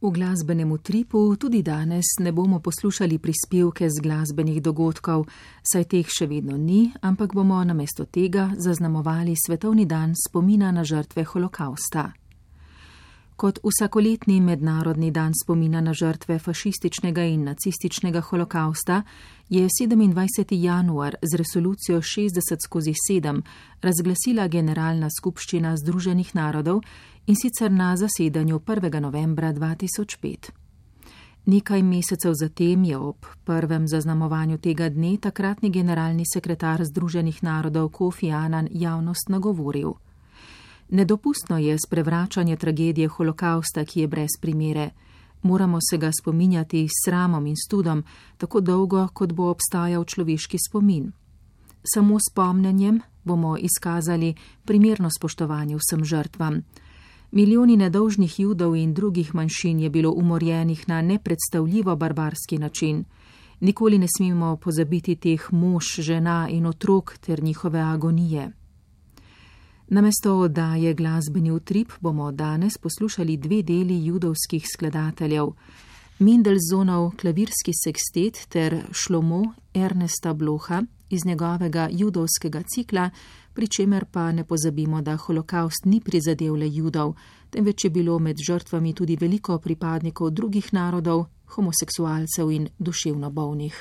V glasbenem utripu tudi danes ne bomo poslušali prispevke z glasbenih dogodkov, saj teh še vedno ni, ampak bomo namesto tega zaznamovali svetovni dan spomina na žrtve holokausta. Kot vsakoletni mednarodni dan spomina na žrtve fašističnega in nacističnega holokausta je 27. januar z resolucijo 60 skozi 7 razglasila Generalna skupščina Združenih narodov in sicer na zasedanju 1. novembra 2005. Nekaj mesecev zatem je ob prvem zaznamovanju tega dne takratni generalni sekretar Združenih narodov Kofi Annan javnost nagovoril. Nedopustno je sprevračanje tragedije holokausta, ki je brez primere. Moramo se ga spominjati s sramom in studom, tako dolgo, kot bo obstajal človeški spomin. Samo s pomnenjem bomo izkazali primerno spoštovanje vsem žrtvam. Milijoni nedolžnih judov in drugih manjšin je bilo umorjenih na nepredstavljivo barbarski način. Nikoli ne smemo pozabiti teh mož, žena in otrok ter njihove agonije. Namesto oddaje glasbeni utrip bomo danes poslušali dve deli judovskih skladateljev: Mindelzonov klavirski sekstet ter Šlomo Ernesta Bloha iz njegovega judovskega cikla, pri čemer pa ne pozabimo, da holokaust ni prizadel le judov, temveč je bilo med žrtvami tudi veliko pripadnikov drugih narodov, homoseksualcev in duševno bolnih.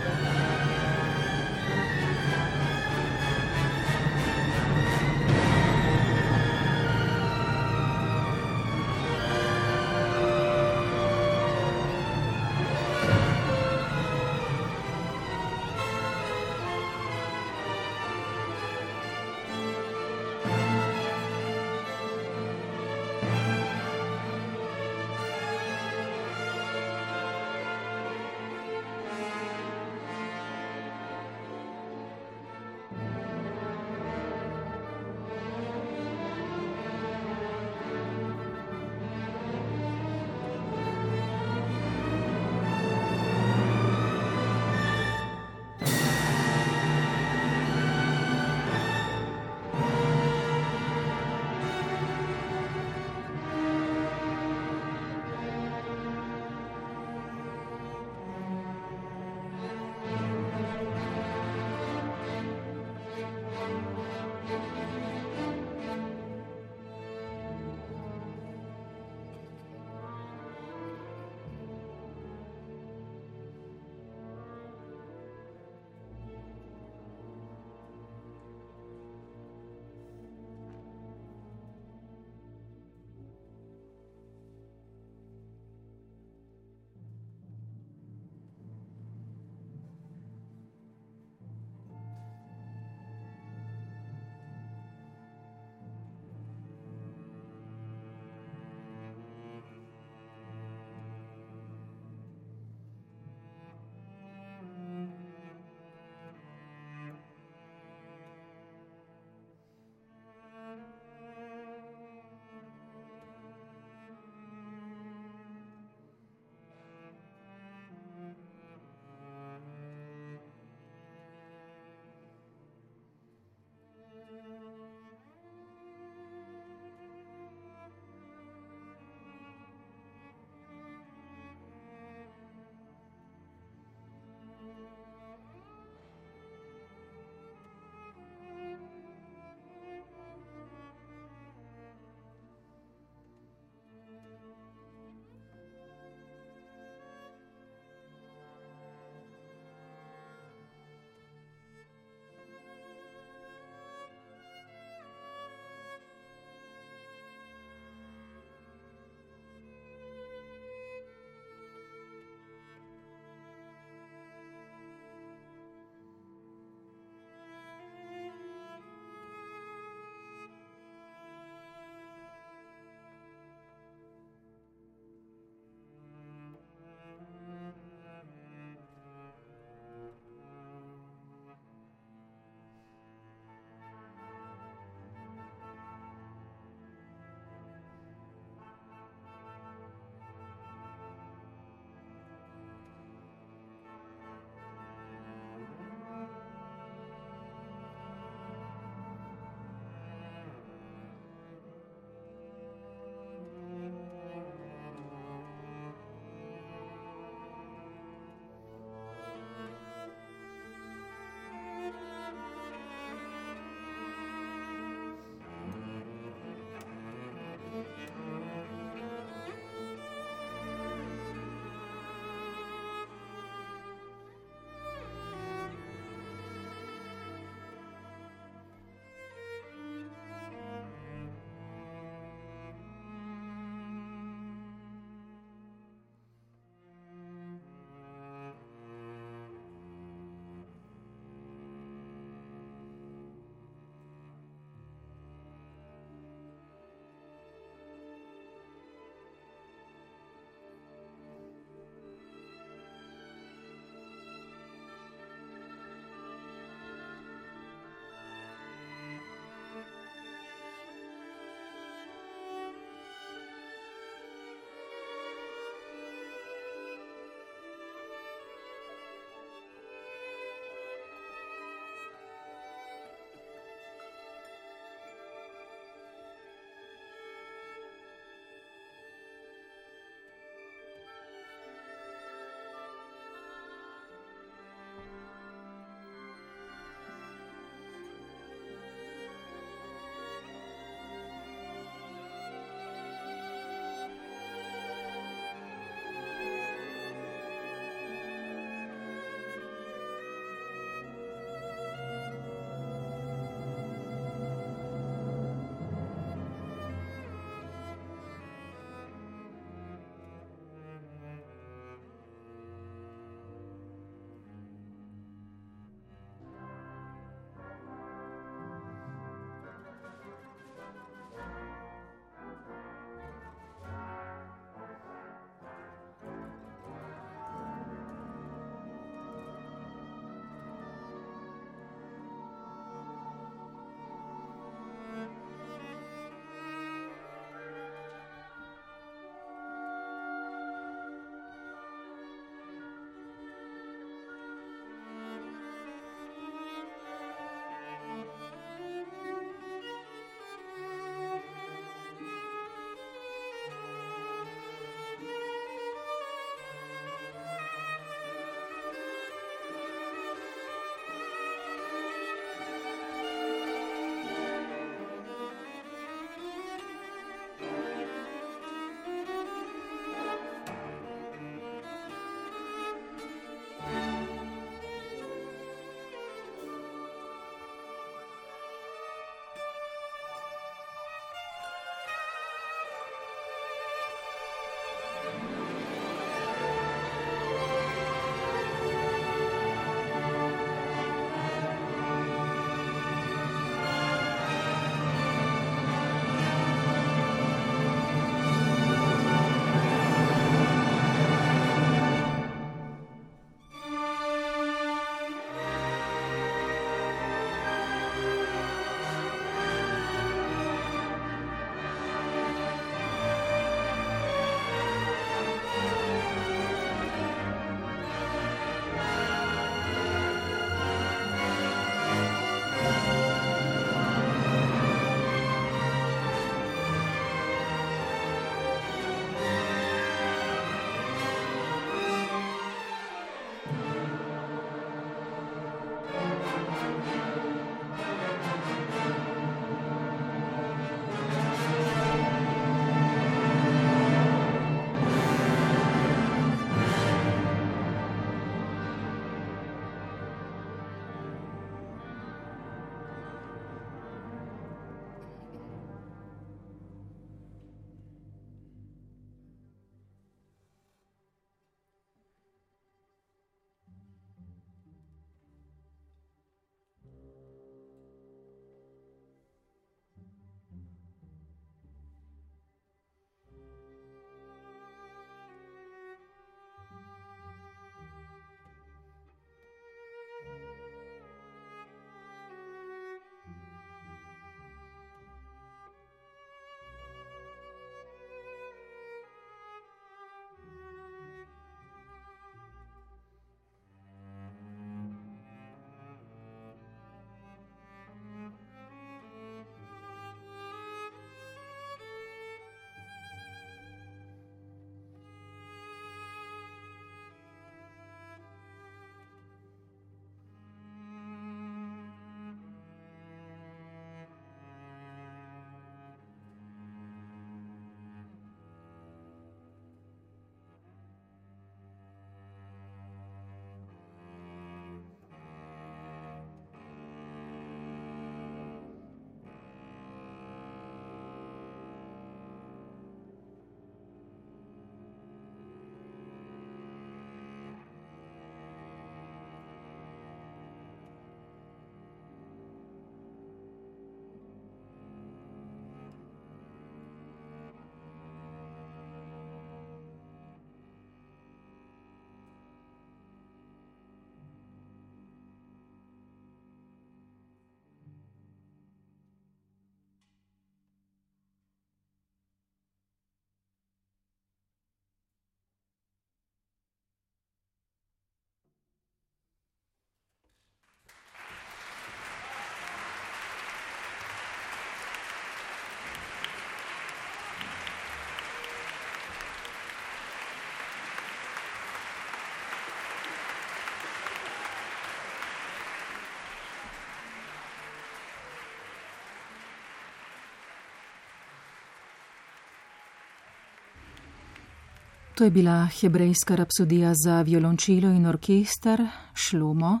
To je bila hebrejska rapsodija za violončelo in orkester Šlomo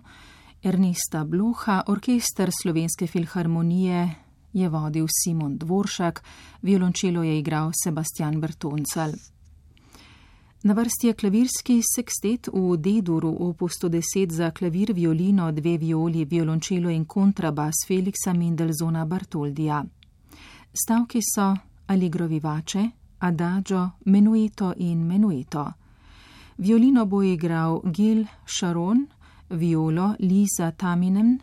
Ernesta Bloha, orkester Slovenske filharmonije je vodil Simon Dvoršak, violončelo je igral Sebastian Bertoncal. Na vrsti je klavirski sekstet v D-duru opus 110 za klavir, violino, dve violi, violončelo in kontrabas Feliksa Mendelzona Bartoldija. Stavki so Allegro vivace, Adagio, Menueto in Menueto. Violino bo igral Gil Sharon, violo Lisa Taminen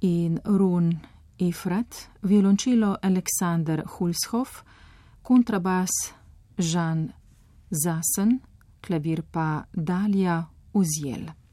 in Run Efrat, violončelo Aleksandr Hulshoff, kontrabas Jean Zasen, klavir pa Dalja Uzjel.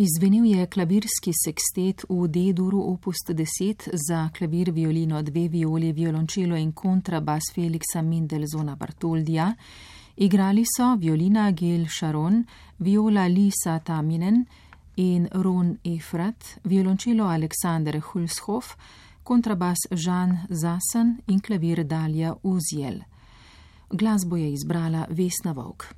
Izvenil je klavirski sekstet v D-duru opus 10 za klavir, violino, dve violi, violončelo in kontrabas Felixa Mendelzona Bartoldija. Igrali so violina Gil Sharon, viola Lisa Taminen in Ron Efrat, violončelo Aleksander Hulshoff, kontrabas Žan Zasen in klavir Dalja Uzjel. Glasbo je izbrala Vesna Vovk.